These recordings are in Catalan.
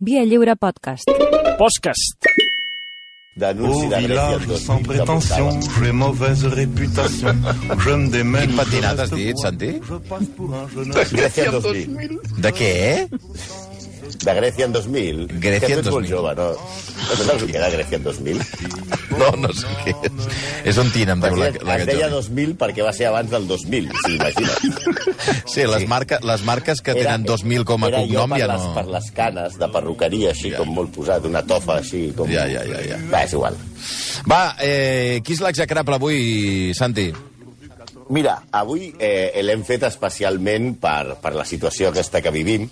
Via Lliure Podcast. Podcast. Grècia village 2000 sans prétention, j'ai mauvaise réputation. Je me démène. Quin has dit. Santi? Je passe pour un jeune Grècia 2000. De què? De Grècia en 2000. Grècia en tu ets molt 2000. jove, no? No saps que era Grècia en 2000? No, no sé què és. És on tina, em diu la, la es deia Jordi. 2000 perquè va ser abans del 2000, sí, imagina't. Sí, les, marca, les marques que tenen 2000 com a era cognom ja no... per les canes de perruqueria, així Ja. com molt posat, una tofa així com... Ja, ja, ja, ja. Va, és igual. Va, eh, qui és l'execrable avui, Santi? Mira, avui eh, l'hem fet especialment per, per la situació aquesta que vivim,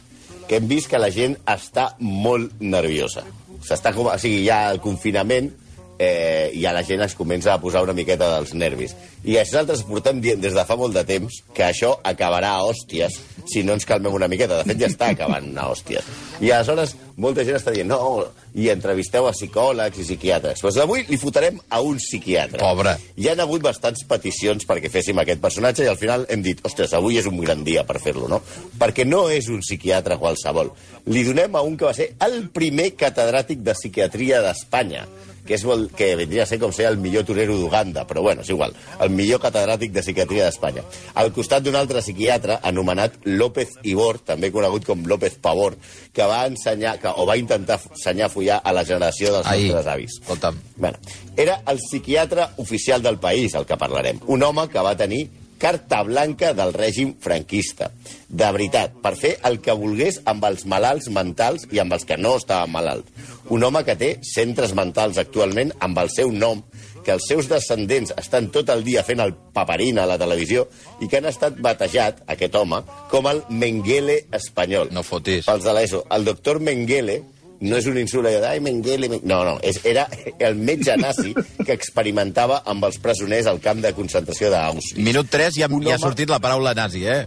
que hem vist que la gent està molt nerviosa. S'està com, o sigui, ha el confinament eh, i ja la gent es comença a posar una miqueta dels nervis. I nosaltres portem dient des de fa molt de temps que això acabarà a hòsties si no ens calmem una miqueta. De fet, ja està acabant a hòsties. I aleshores molta gent està dient no, i entrevisteu a psicòlegs i psiquiatres. Doncs avui li fotrem a un psiquiatre. Pobre. Hi han hagut bastants peticions perquè féssim aquest personatge i al final hem dit, ostres, avui és un gran dia per fer-lo, no? Perquè no és un psiquiatre qualsevol. Li donem a un que va ser el primer catedràtic de psiquiatria d'Espanya, que, és el, que vendria a ser com ser el millor torero d'Uganda, però bueno, és igual, el millor catedràtic de psiquiatria d'Espanya. Al costat d'un altre psiquiatre anomenat López Ibor, també conegut com López Pavor, que va ensenyar, que, o va intentar ensenyar a follar a la generació dels Ahir. nostres avis. Escolta'm. Bueno, era el psiquiatre oficial del país, el que parlarem. Un home que va tenir carta blanca del règim franquista. De veritat, per fer el que volgués amb els malalts mentals i amb els que no estaven malalts. Un home que té centres mentals actualment amb el seu nom, que els seus descendents estan tot el dia fent el paperín a la televisió i que han estat batejat, aquest home, com el Mengele espanyol. No fotis. Pels de l'ESO. El doctor Mengele no és un insult allò d'ai, Mengele... Men-". No, no, és, era el metge nazi que experimentava amb els presoners al camp de concentració d'Auschwitz. Minut 3 ja, ja ha sortit la paraula nazi, eh?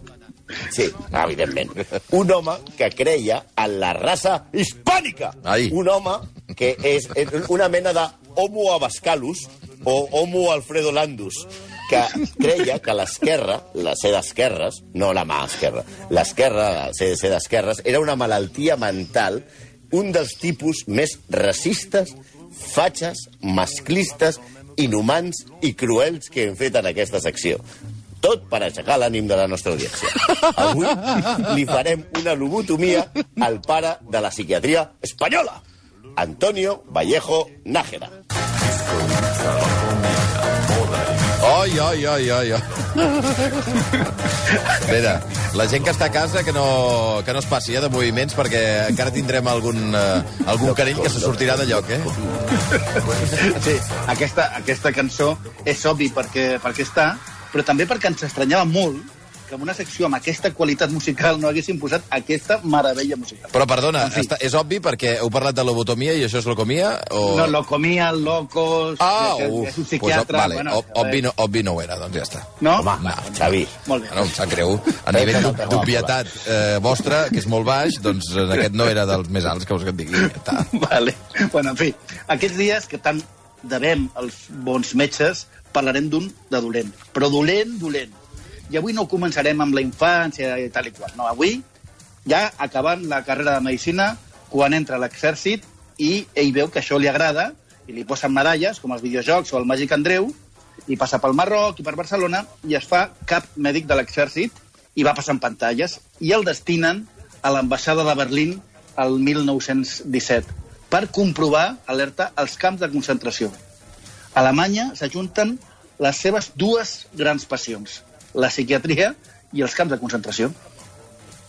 Sí, evidentment. Un home que creia en la raça hispànica. Ai. Un home que és una mena de homo abascalus o homo alfredo landus que creia que l'esquerra, la ser d'esquerres, no la mà esquerra, l'esquerra, la ser, ser d'esquerres, era una malaltia mental, un dels tipus més racistes, fatxes, masclistes, inhumans i cruels que hem fet en aquesta secció. Tot per aixecar l'ànim de la nostra audiència. Avui li farem una lobotomia al pare de la psiquiatria espanyola, Antonio Vallejo Nájera. Oi, oi, oi, oi, oi. Espera, la gent que està a casa que no, que no es passi eh, de moviments perquè encara tindrem algun, eh, algun canell que se sortirà de lloc, eh? Sí, aquesta, aquesta cançó és obvi perquè, perquè està, però també perquè ens estranyava molt que en una secció amb aquesta qualitat musical no haguessin posat aquesta meravella musical. Però, perdona, En fi. està, és obvi perquè heu parlat de lobotomia i això és locomia? O... No, lo comia, locos... Ah, que uf, és un pues, psiquiatre... vale, bueno, ob- obvi, no, obvi no ho era, doncs ja està. no? Home, va, Xavi. Molt bé. No, em sap greu. A nivell d'ob- d'obvietat eh, vostra, que és molt baix, doncs en aquest no era dels més alts que us que et digui. Ja. Vale. Bueno, en fi, aquests dies que tant devem als bons metges, parlarem d'un de dolent. Però dolent, dolent. I avui no començarem amb la infància i tal i qual. No, avui, ja acabant la carrera de Medicina, quan entra a l'exèrcit i ell veu que això li agrada i li posen medalles, com els videojocs o el Màgic Andreu, i passa pel Marroc i per Barcelona i es fa cap mèdic de l'exèrcit i va passant pantalles i el destinen a l'ambaixada de Berlín el 1917 per comprovar, alerta, els camps de concentració. A Alemanya s'ajunten les seves dues grans passions, la psiquiatria i els camps de concentració.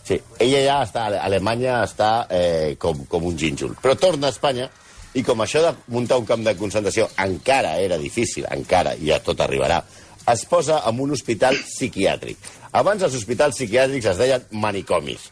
Sí, ella ja està, a Alemanya està eh, com, com un gínjol. Però torna a Espanya i com això de muntar un camp de concentració encara era difícil, encara, i ja tot arribarà, es posa en un hospital psiquiàtric. Abans els hospitals psiquiàtrics es deien manicomis.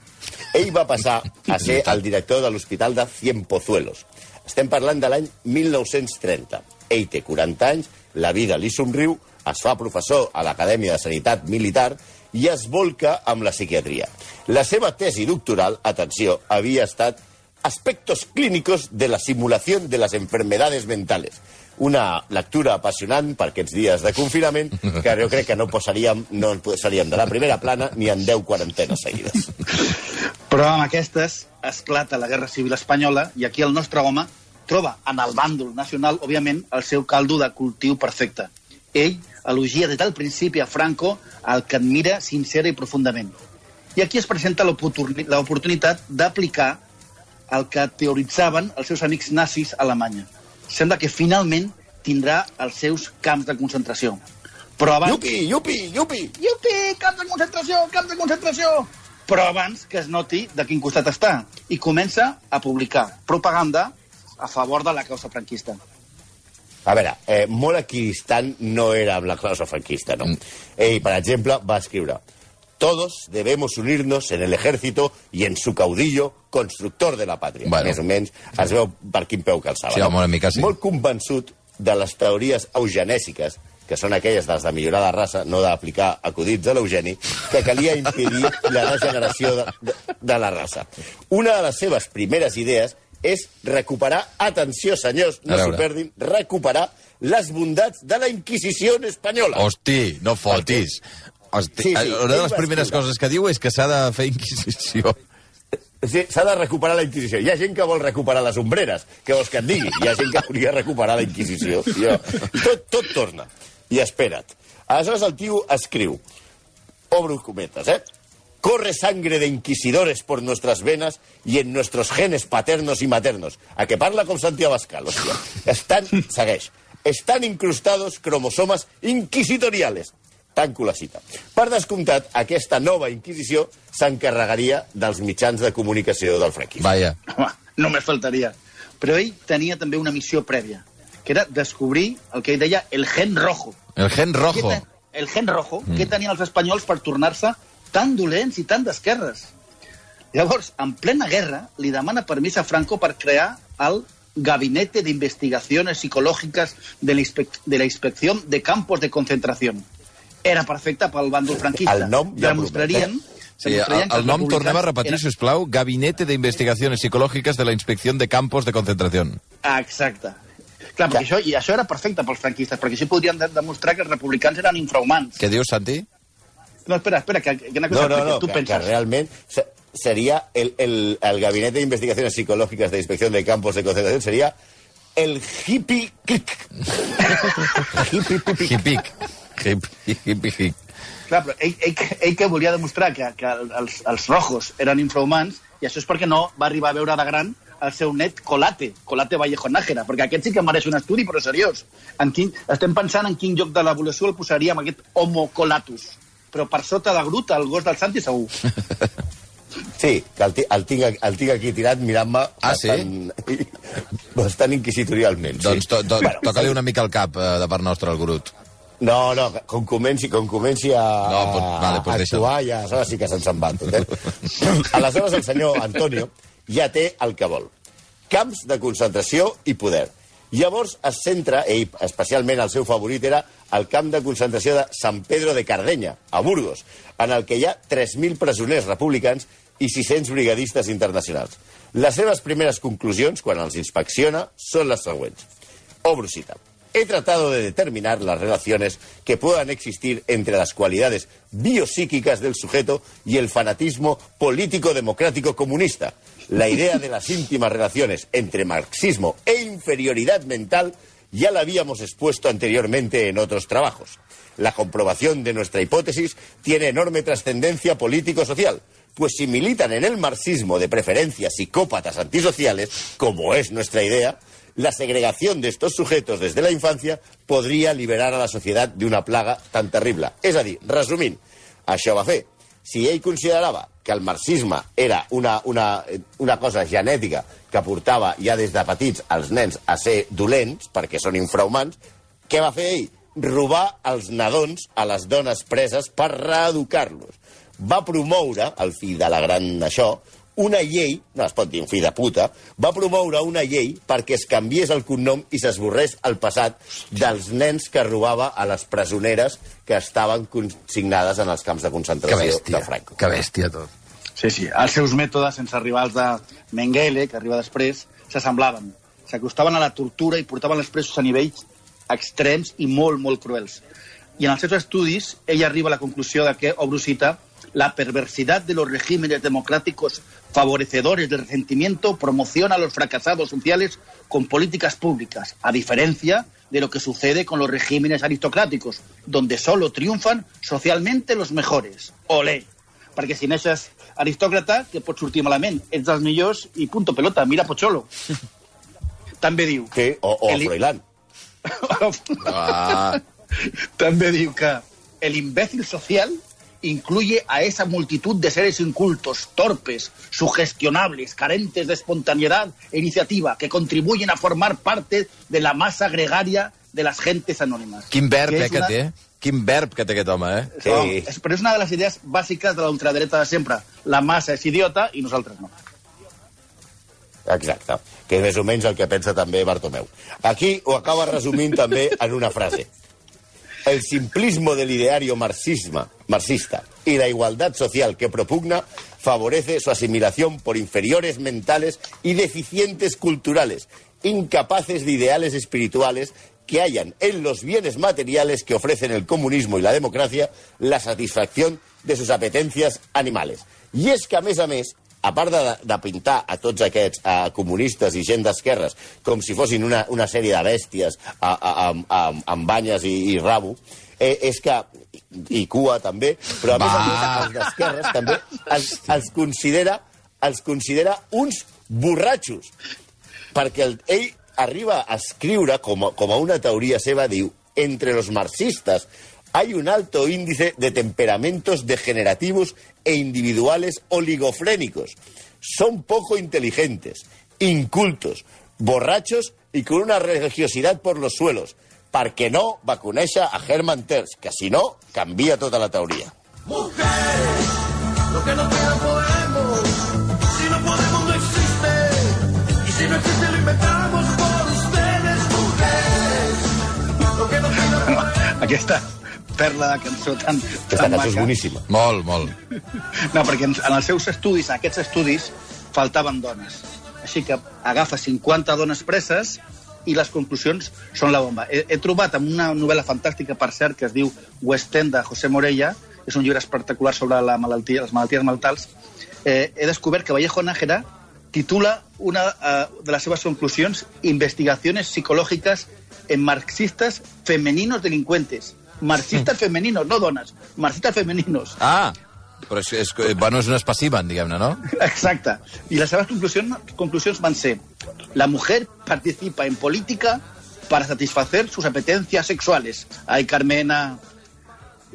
Ell va passar a ser el director de l'hospital de Cienpozuelos. Estem parlant de l'any 1930. Ell té 40 anys, la vida li somriu, es fa professor a l'Acadèmia de Sanitat Militar i es volca amb la psiquiatria. La seva tesi doctoral, atenció, havia estat Aspectos clínicos de la simulación de las enfermedades mentales. Una lectura apassionant per aquests dies de confinament que jo crec que no posaríem, no posaríem de la primera plana ni en 10 quarantenes seguides. Però amb aquestes esclata la Guerra Civil Espanyola i aquí el nostre home troba en el bàndol nacional, òbviament, el seu caldo de cultiu perfecte. Ell elogia des del principi a Franco, el que admira sincera i profundament. I aquí es presenta l'oportuni- l'oportunitat d'aplicar el que teoritzaven els seus amics nazis a Alemanya. Sembla que finalment tindrà els seus camps de concentració. Però abans... Yupi, yupi, yupi! Yupi, camp de concentració, camp de concentració! Però abans que es noti de quin costat està. I comença a publicar propaganda a favor de la causa franquista. A veure, eh, molt equidistant no era amb la causa franquista, no? Ell, per exemple, va escriure Todos debemos unirnos en el ejército y en su caudillo, constructor de la patria. Bueno. Més o menys es veu per quin peu calçava. Sí, home, una mica sí. Molt convençut de les teories eugenèsiques, que són aquelles de les de millorar la raça, no d'aplicar acudits a l'Eugeni, que calia impedir la degeneració de, de, de la raça. Una de les seves primeres idees és recuperar, atenció senyors, no s'ho perdin, recuperar les bondats de la Inquisició espanyola. Hosti, no fotis. Hosti, Sí, sí, una de les primeres escriure. coses que diu és que s'ha de fer inquisició. Sí, S'ha de recuperar la Inquisició. Hi ha gent que vol recuperar les ombreres. Què vols que et digui? Hi ha gent que volia recuperar la Inquisició. Jo, tot, tot torna. I espera't. Aleshores el tio escriu, obro cometes, eh? Corre sangre de inquisidores por nuestras venas y en nuestros genes paternos y maternos. A que parla com Santi Abascal, hòstia. Estan, segueix, estan incrustados cromosomes inquisitoriales. Tanco la cita. Per descomptat, aquesta nova Inquisició s'encarregaria dels mitjans de comunicació del franquisme. Vaja. Home, només faltaria. Però ell tenia també una missió prèvia, que era descobrir el que ell deia el gen rojo. El gen rojo. El gen rojo, mm. què tenien els espanyols per tornar-se tan dolents i tan d'esquerres? Llavors, en plena guerra, li demana permís a Franco per crear el Gabinete de Investigaciones Psicológicas de la, Inspe de la Inspección de Campos de Concentración. Era perfecte pel bàndol franquista. El nom ja demostrarien, Sí, el, el nom tornem a repetir, eren- si us plau. Gabinete de Investigaciones Psicológicas de la Inspección de Campos de Concentración. Ah, exacte. Clar, perquè això, i això era perfecte pels franquistes, perquè així podrien de demostrar que els republicans eren infrahumans. Què dius, Santi? No, espera, espera, que, que una No, cosa no, que no, tu que, penses. que realment se- sería el, el, el Gabinete de Investigaciones Psicológicas de Inspección de Campos de Concentración, sería el hippie click. hippie pipi. Hipic. Hippie, hippie, hippie. Clar, però ell, ell, ell que volia demostrar que, que els, els rojos eren infrahumans, i això és perquè no va arribar a veure de gran el seu net Colate, Colate Vallejo Nájera, perquè aquest sí que mereix un estudi, però seriós. En quin, estem pensant en quin lloc de l'evolució el posaríem, aquest Homo Colatus. Però per sota de Grut, el gos del Santi, segur. Sí, que el, el, tinc, el tinc aquí tirat mirant-me Ah, sí? bastant, bastant inquisitorialment. Doncs to, to, Bueno, toca-li una mica el cap eh, de part nostra, al Gurut. No, no, com comenci, com comenci a, No, pues, vale, pues a actuar, ja, aleshores sí que se'n se'n va tot, eh? Aleshores el senyor Antonio ja té el que vol. Camps de concentració i poder. Llavors es centra, ell, especialment el seu favorit era el camp de concentració de San Pedro de Cardenya, a Burgos, en el que hi ha 3.000 presoners republicans i 600 brigadistes internacionals. Les seves primeres conclusions, quan els inspecciona, són les següents. Obro cita. He tratado de determinar las relaciones que puedan existir entre las cualidades biopsíquicas del sujeto y el fanatismo político-democrático comunista. La idea de las íntimas relaciones entre marxismo e inferioridad mental ya la habíamos expuesto anteriormente en otros trabajos. La comprobación de nuestra hipótesis tiene enorme trascendencia político-social, pues si militan en el marxismo de preferencia psicópatas antisociales, como es nuestra idea, la segregación de estos sujetos desde la infancia podria liberar a la societat d'una plaga tan terrible. És a dir, resumint, això. Si ell considerava que el marxisme era una, una, una cosa genètica que portava ja des de petits els nens a ser dolents, perquè són infrahumans, què va fer ell? Robar els nadons a les dones preses per reeducar-los. Va promoure, al fi de la gran això, una llei, no es pot dir un fill de puta, va promoure una llei perquè es canviés el cognom i s'esborrés el passat dels nens que robava a les presoneres que estaven consignades en els camps de Que concentració bèstia. de Franco. Que bèstia, tot. Sí, sí. Els seus mètodes, sense arribar als de Mengele, que arriba després, s'assemblaven. S'acostaven a la tortura i portaven els presos a nivells extrems i molt, molt cruels. I en els seus estudis, ell arriba a la conclusió de que, obro cita, La perversidad de los regímenes democráticos favorecedores del resentimiento promociona a los fracasados sociales con políticas públicas, a diferencia de lo que sucede con los regímenes aristocráticos, donde solo triunfan socialmente los mejores. Olé! Perquè si neixes aristòcrata, que pots sortir malament. Ets dels millors i punto pelota, mira Pocholo. També diu... Sí, o, o El- Froilán. Ah, També diu que el imbécil social incluye a esa multitud de seres incultos, torpes, sugestionables, carentes de espontaneidad e iniciativa, que contribuyen a formar parte de la masa gregaria de las gentes anónimas. quin verb, Que eh, que una- té. Quin verb que té aquest home, eh? Sí. No, però és una de les idees bàsiques de la ultradreta de sempre. La massa és idiota i nosaltres no. Exacte. Que és més o menys el que pensa també Bartomeu. Aquí ho acaba resumint també en una frase. El simplismo del ideario marxisma, marxista y la igualdad social que propugna favorece su asimilación por inferiores mentales y deficientes culturales, incapaces de ideales espirituales que hayan en los bienes materiales que ofrecen el comunismo y la democracia la satisfacción de sus apetencias animales. I és que, a més a més, a part de, de pintar a tots aquests a comunistes i gent d'esquerres com si fossin una, una sèrie de bèsties a, a, a, a, amb banyes i, i rabo, eh, és que i cua també, però a més a més els d'esquerres també els, els, considera, els considera uns borratxos perquè el, ell arriba a escriure com a, com a una teoria seva, entre los marxistas hay un alto índice de temperamentos degenerativos e individuales oligofrénicos. Son poco inteligentes, incultos, borrachos y con una religiosidad por los suelos. Perquè no va conèixer a Hermann Terz, que si no, canvia tota la teoria. Lo que no Aquesta perla de cançó tan, Aquesta tan cançó és boníssima. Molt, molt. No, perquè en, en els seus estudis, en aquests estudis, faltaven dones. Així que agafa 50 dones preses i les conclusions són la bomba. He, he trobat en una novel·la fantàstica, per cert, que es diu West End, de José Morella, és un llibre espectacular sobre la malaltia, les malalties mentals, eh, he descobert que Vallejo Nájera titula una eh, de les seves conclusions Investigaciones psicológicas en marxistas femeninos delincuentes. Marxistes femeninos, no dones, marxistes femeninos. Ah, però és, és, bueno, és un espècimen, diguem-ne, no? Exacte. Y las seves conclusions, conclusions van ser la mujer participa en política para satisfacer sus apetencias sexuales. Ay, Carmena,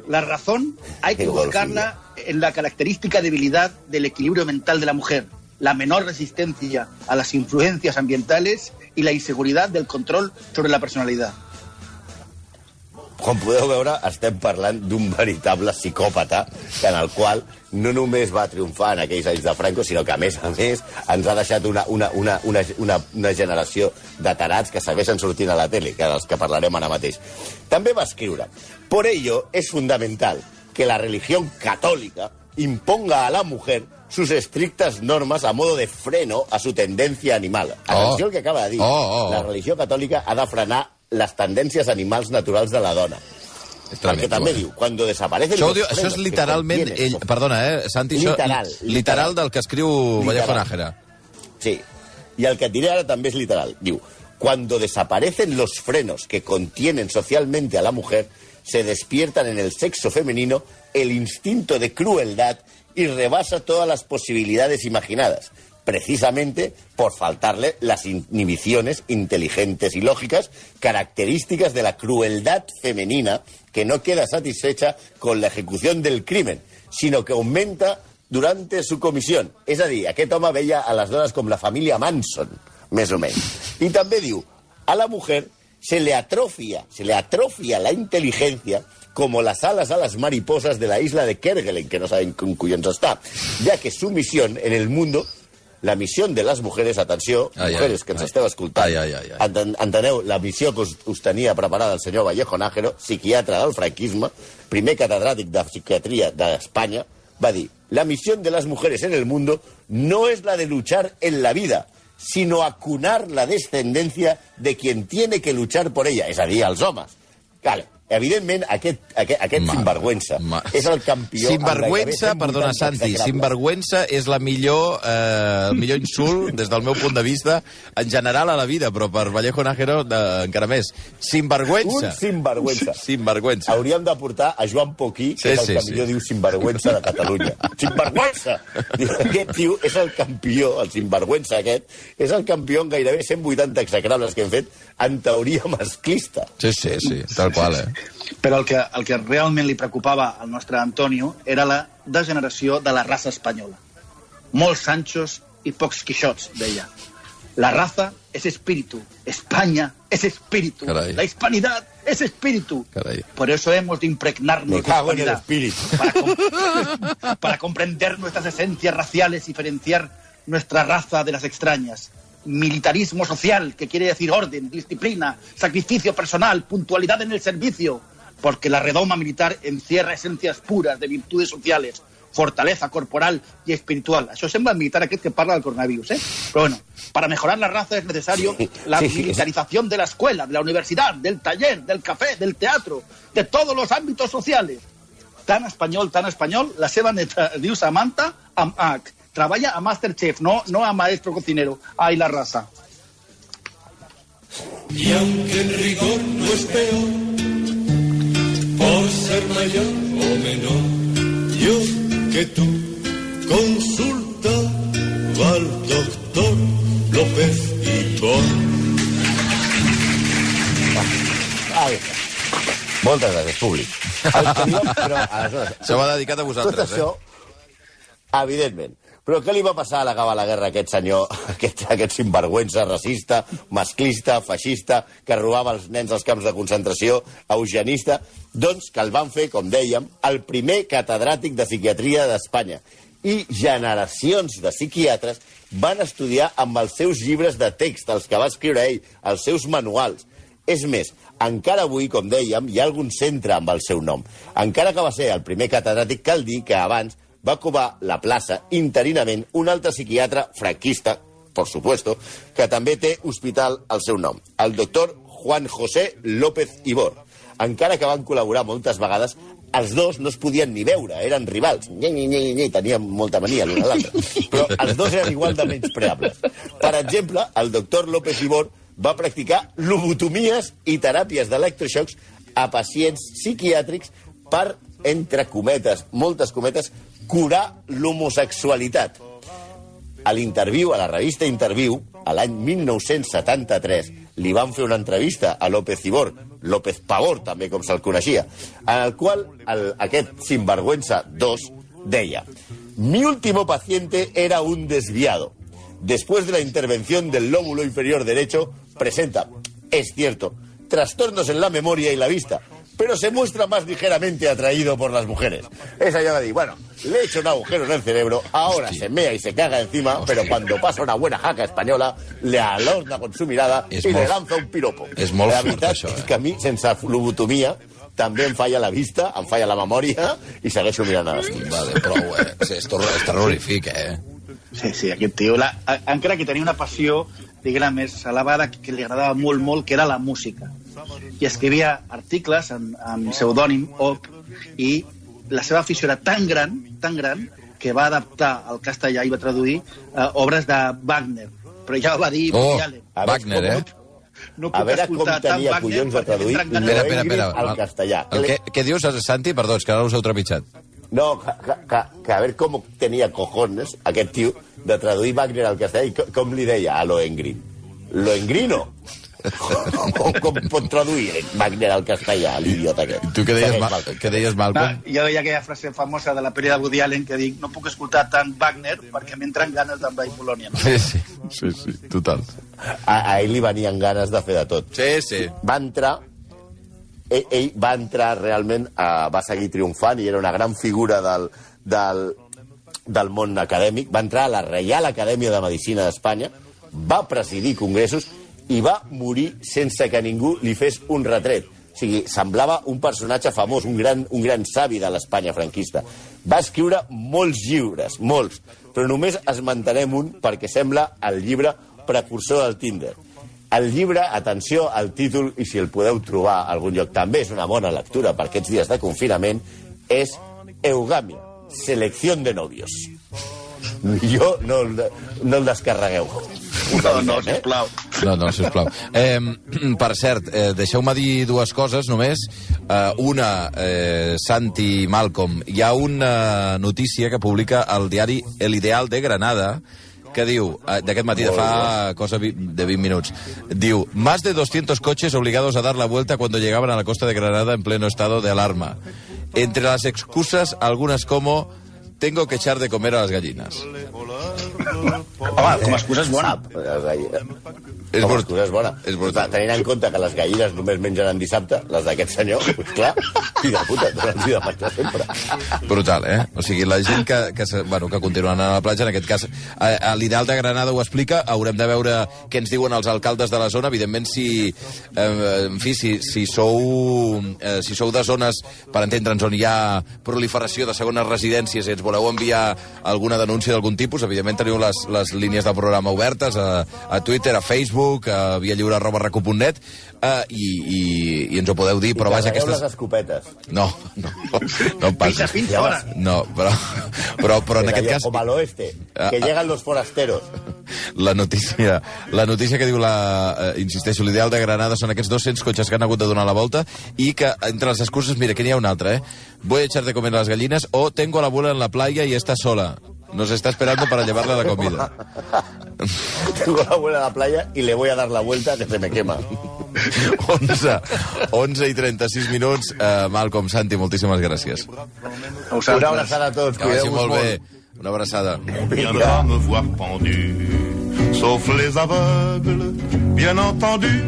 la razón hay que buscarla en la característica debilidad del equilibrio mental de la mujer, la menor resistencia a las influencias ambientales y la inseguridad del control sobre la personalidad. Com podeu veure, estem parlant d'un veritable psicòpata en el qual no només va triomfar en aquells anys de Franco, sinó que, a més a més, ens ha deixat una, una, una, una, una, una generació de tarats que segueixen sortint a la tele, que dels que parlarem ara mateix. També va escriure, Por ello es fundamental que la religión católica imponga a la mujer sus estrictas normas a modo de freno a su tendencia animal. Atenció Oh. que acaba de dir. Oh, oh, oh. La religió catòlica ha de frenar les tendències animals naturals de la dona. És Perquè també diu, cuando desaparecen Això, diu, això és literalment... contienen- Ell, perdona, eh, Santi, això... Literal, literal literal. del que escriu Vallejo Nájera. Sí. Y el que et diré ara també és literal. Diu, cuando desaparecen los frenos que contienen socialmente a la mujer, se despiertan en el sexo femenino el instinto de crueldad y rebasa todas las posibilidades imaginadas, precisamente por faltarle las inhibiciones inteligentes y lógicas características de la crueldad femenina que no queda satisfecha con la ejecución del crimen, sino que aumenta durante su comissió. És a dir, home veia a les dones com la família Manson, més o menys. I a la mujer se le atrofia, se le atrofia la inteligencia como las alas a las mariposas de la isla de Kerguelen, que no saben con collons està, ya que su misión en el mundo, la misión de les mujeres, atenció, Ai, ai, mujeres que ens ai. esteu escoltant, Ai, ai, ai, ai. Enten, enteneu la missió que us, us tenia preparada el senyor Vallejo Nájero, psiquiatre del franquisme, primer catedràtic de psiquiatria d'Espanya, va dir, la misión de las mujeres en el mundo no es la de luchar en la vida, sino acunar la descendencia de quien tiene que luchar por ella, és a dir. Evidentment, aquest, aquest, aquest Ma- sinvergüenza ma- és el campió... 180 perdona, Santi, sinvergüenza és la millor, eh, el millor insult, des del meu punt de vista, en general a la vida, però per Vallejo Nájero de, encara més. Sinvergüenza. Un sinvergüenza. Sinvergüenza. Hauríem de portar a Joan Poquí, que Sí, és el sí, que sí. millor diu sinvergüenza de Catalunya. Sinvergüenza! Aquest tio és el campió, el sinvergüenza aquest, és el campió en gairebé 180 execrables que hem fet en teoria masclista. Sí, sí, sí, tal qual, eh? Però el que, el que realment li preocupava al nostre Antonio era la degeneració de la raça espanyola. Molts Sanchos i pocs Quixots, deia. La raza es espíritu, España es espíritu, Caray. la hispanidad es espíritu. Caray. Por eso hemos de impregnarnos de hispanidad. espíritu. Para, com- para comprender nuestras esencias raciales y diferenciar nuestra raza de las extrañas. Militarismo social, que quiere decir orden, disciplina, sacrificio personal, puntualidad en el servicio, porque la redoma militar encierra esencias puras de virtudes sociales, fortaleza corporal y espiritual. Això sembla militar aquest que parla del coronavirus, ¿eh? Pero bueno, para mejorar la raza es necesario la Sí, sí, militarización de la escuela, de la universidad, del taller, del café, del teatro, de todos los ámbitos sociales. Tan espanyol, tan espanyol, la seva neta es diu Samantha amb H. Treballa a Masterchef, no, no a maestro cocinero. Ai, la raza. Y aunque en rigor no es peor, por ser mayor o menor, yo que tú consulta al doctor López y Ai, moltes gràcies, públic. El que diuen, però, aleshores, Se va dedicat a tot vosaltres, això, eh? evidentment. Però què li va passar a l'acabar la guerra a aquest senyor, aquest, aquest sinvergüenza racista, masclista, feixista, que robava els nens als camps de concentració, eugenista? Doncs que el van fer, com dèiem, el primer catedràtic de psiquiatria d'Espanya. I generacions de psiquiatres van estudiar amb els seus llibres de text, els que va escriure ell, els seus manuals. És més, encara avui, com dèiem, hi ha algun centre amb el seu nom. Encara que va ser el primer catedràtic, cal dir que abans va ocupar la plaça interinament un altre psiquiatre franquista, por supuesto, que també té hospital al seu nom, el doctor Juan José López Ibor. Encara que van col·laborar moltes vegades, els dos no es podien ni veure, eren rivals. Nye, nye, nye, nye, tenien molta mania l'un a l'altre. Però els dos eren igual de menyspreables. Per exemple, el doctor López Ibor va practicar lobotomies i teràpies d'electroxocs a pacients psiquiàtrics per, entre cometes, moltes cometes, curar l'homosexualitat. A l'interviu, a la revista Interviu, a l'any 1973, li van fer una entrevista a López Ibor, López Pavor, també com se'l coneixia, en el qual el, aquest sinvergüenza 2 deia Mi último paciente era un desviado. Después de la intervención del lóbulo inferior derecho, presenta, es cierto, trastornos en la memoria y la vista, pero se muestra más ligeramente atraído por las mujeres. Esa ya va a decir, bueno, le he hecho un agujero en el cerebro, ahora se mea y se caga encima, pero cuando pasa una buena jaca española, le alorna con su mirada És y le molt- lanza un piropo. és molt la fort, això, eh? és que a mi, sense lobotomia, també em falla la vista, em falla la memòria i segueixo mirant a l'estiu. Vale, prou, eh? Sí, és, és terrorífic, eh? Sí, sí, aquest tio, la, encara que tenia una passió, diguem més elevada, que, que li agradava molt, molt, que era la música. I escrivia articles en, en pseudònim OP, i la seva afició era tan gran, tan gran, que va adaptar al castellà i va traduir eh, obres de Wagner. Però ja ho va dir Oh, Woody Allen. A veure, Wagner, eh? No A puc veure com tenia collons de traduir Espera, espera, espera. Al castellà. El que, què dius, Santi? Perdó, és que ara us heu trepitjat. No, que, que, que, a veure com tenia cojones aquest tio de traduir Wagner al castellà i co- com li deia a Lohengrin. Lohengrino? com, com pot traduir Wagner al castellà, l'idiota aquest? Tu què deies, Segueix, Ma Malcolm. què deies Ah, Malcolm? jo deia aquella frase famosa de la pel·li de Woody Allen que dic no puc escoltar tant Wagner perquè m'entren ganes d'envair Polònia. Sí, sí, sí, sí, total. A, a ell li venien ganes de fer de tot. Sí, sí. va entrar ell, ell va entrar realment a, va seguir triomfant i era una gran figura del, del, del món acadèmic va entrar a la Reial Acadèmia de Medicina d'Espanya va presidir congressos i va morir sense que ningú li fes un retret o sigui, semblava un personatge famós, un gran, un gran savi de l'Espanya franquista. Va escriure molts llibres, molts, però només es mantenem un perquè sembla el llibre precursor del Tinder. El llibre, atenció al títol, i si el podeu trobar a algun lloc, també és una bona lectura per aquests dies de confinament, és Eugamia, selecció de novios. Jo no el, no el descarregueu. No, no, avisem, eh? No, no, sisplau. Eh, per cert, eh, deixeu-me dir dues coses només. Eh, una, eh, Santi Malcolm, hi ha una notícia que publica el diari El Ideal de Granada que diu, eh, d'aquest matí, de fa cosa de 20 minuts, diu, más de 200 coches obligados a dar la vuelta cuando llegaban a la costa de Granada en pleno estado de alarma. Entre las excusas, algunas como, tengo que echar de comer a las gallinas. Home, com a excusa és bona. És Com a brut- excusa és bona. és brutal. Tenint en compte que les gallines només mengen en dissabte, les d'aquest senyor, pues clar, i de puta, donen-los de menjar sempre. Brutal, eh? O sigui, la gent que, que, bueno, que continua anant a la platja, en aquest cas, a, a l'Ideal de Granada ho explica, haurem de veure què ens diuen els alcaldes de la zona, evidentment, si, eh, en fi, si, si, sou, eh, si sou de zones, per entendre'ns, on hi ha proliferació de segones residències i ens voleu enviar alguna denúncia d'algun tipus, evidentment teniu les, les línies del programa obertes a, a Twitter, a Facebook, a arroba recu.net, eh, i, i, i ens ho podeu dir, però vaja, aquestes... les escopetes. No, no, no em Pisa passis. fins fora. No, però, però, però en Que aquest cas... Com a l'oeste, Ah, que ah. llegan los forasteros. La notícia, la notícia que diu, la, eh, insisteixo, l'ideal de Granada són aquests 200 cotxes que han hagut de donar la volta i que entre les excuses, mira, que n'hi ha una altra, eh? Voy a echar de comer a las gallinas o tengo a la abuela en la playa y está sola. Nos está esperando para llevarle la comida. Tengo la abuela a la playa y le voy a dar la vuelta que se me quema. 11, 11 i 36 minuts. Uh, Malcolm, Santi, moltíssimes gràcies. Una abraçada a tots, Que vagi cuideu-vos molt bé. molt. Una abraçada. viendra me voir pendu, sauf les aveugles, bien entendu.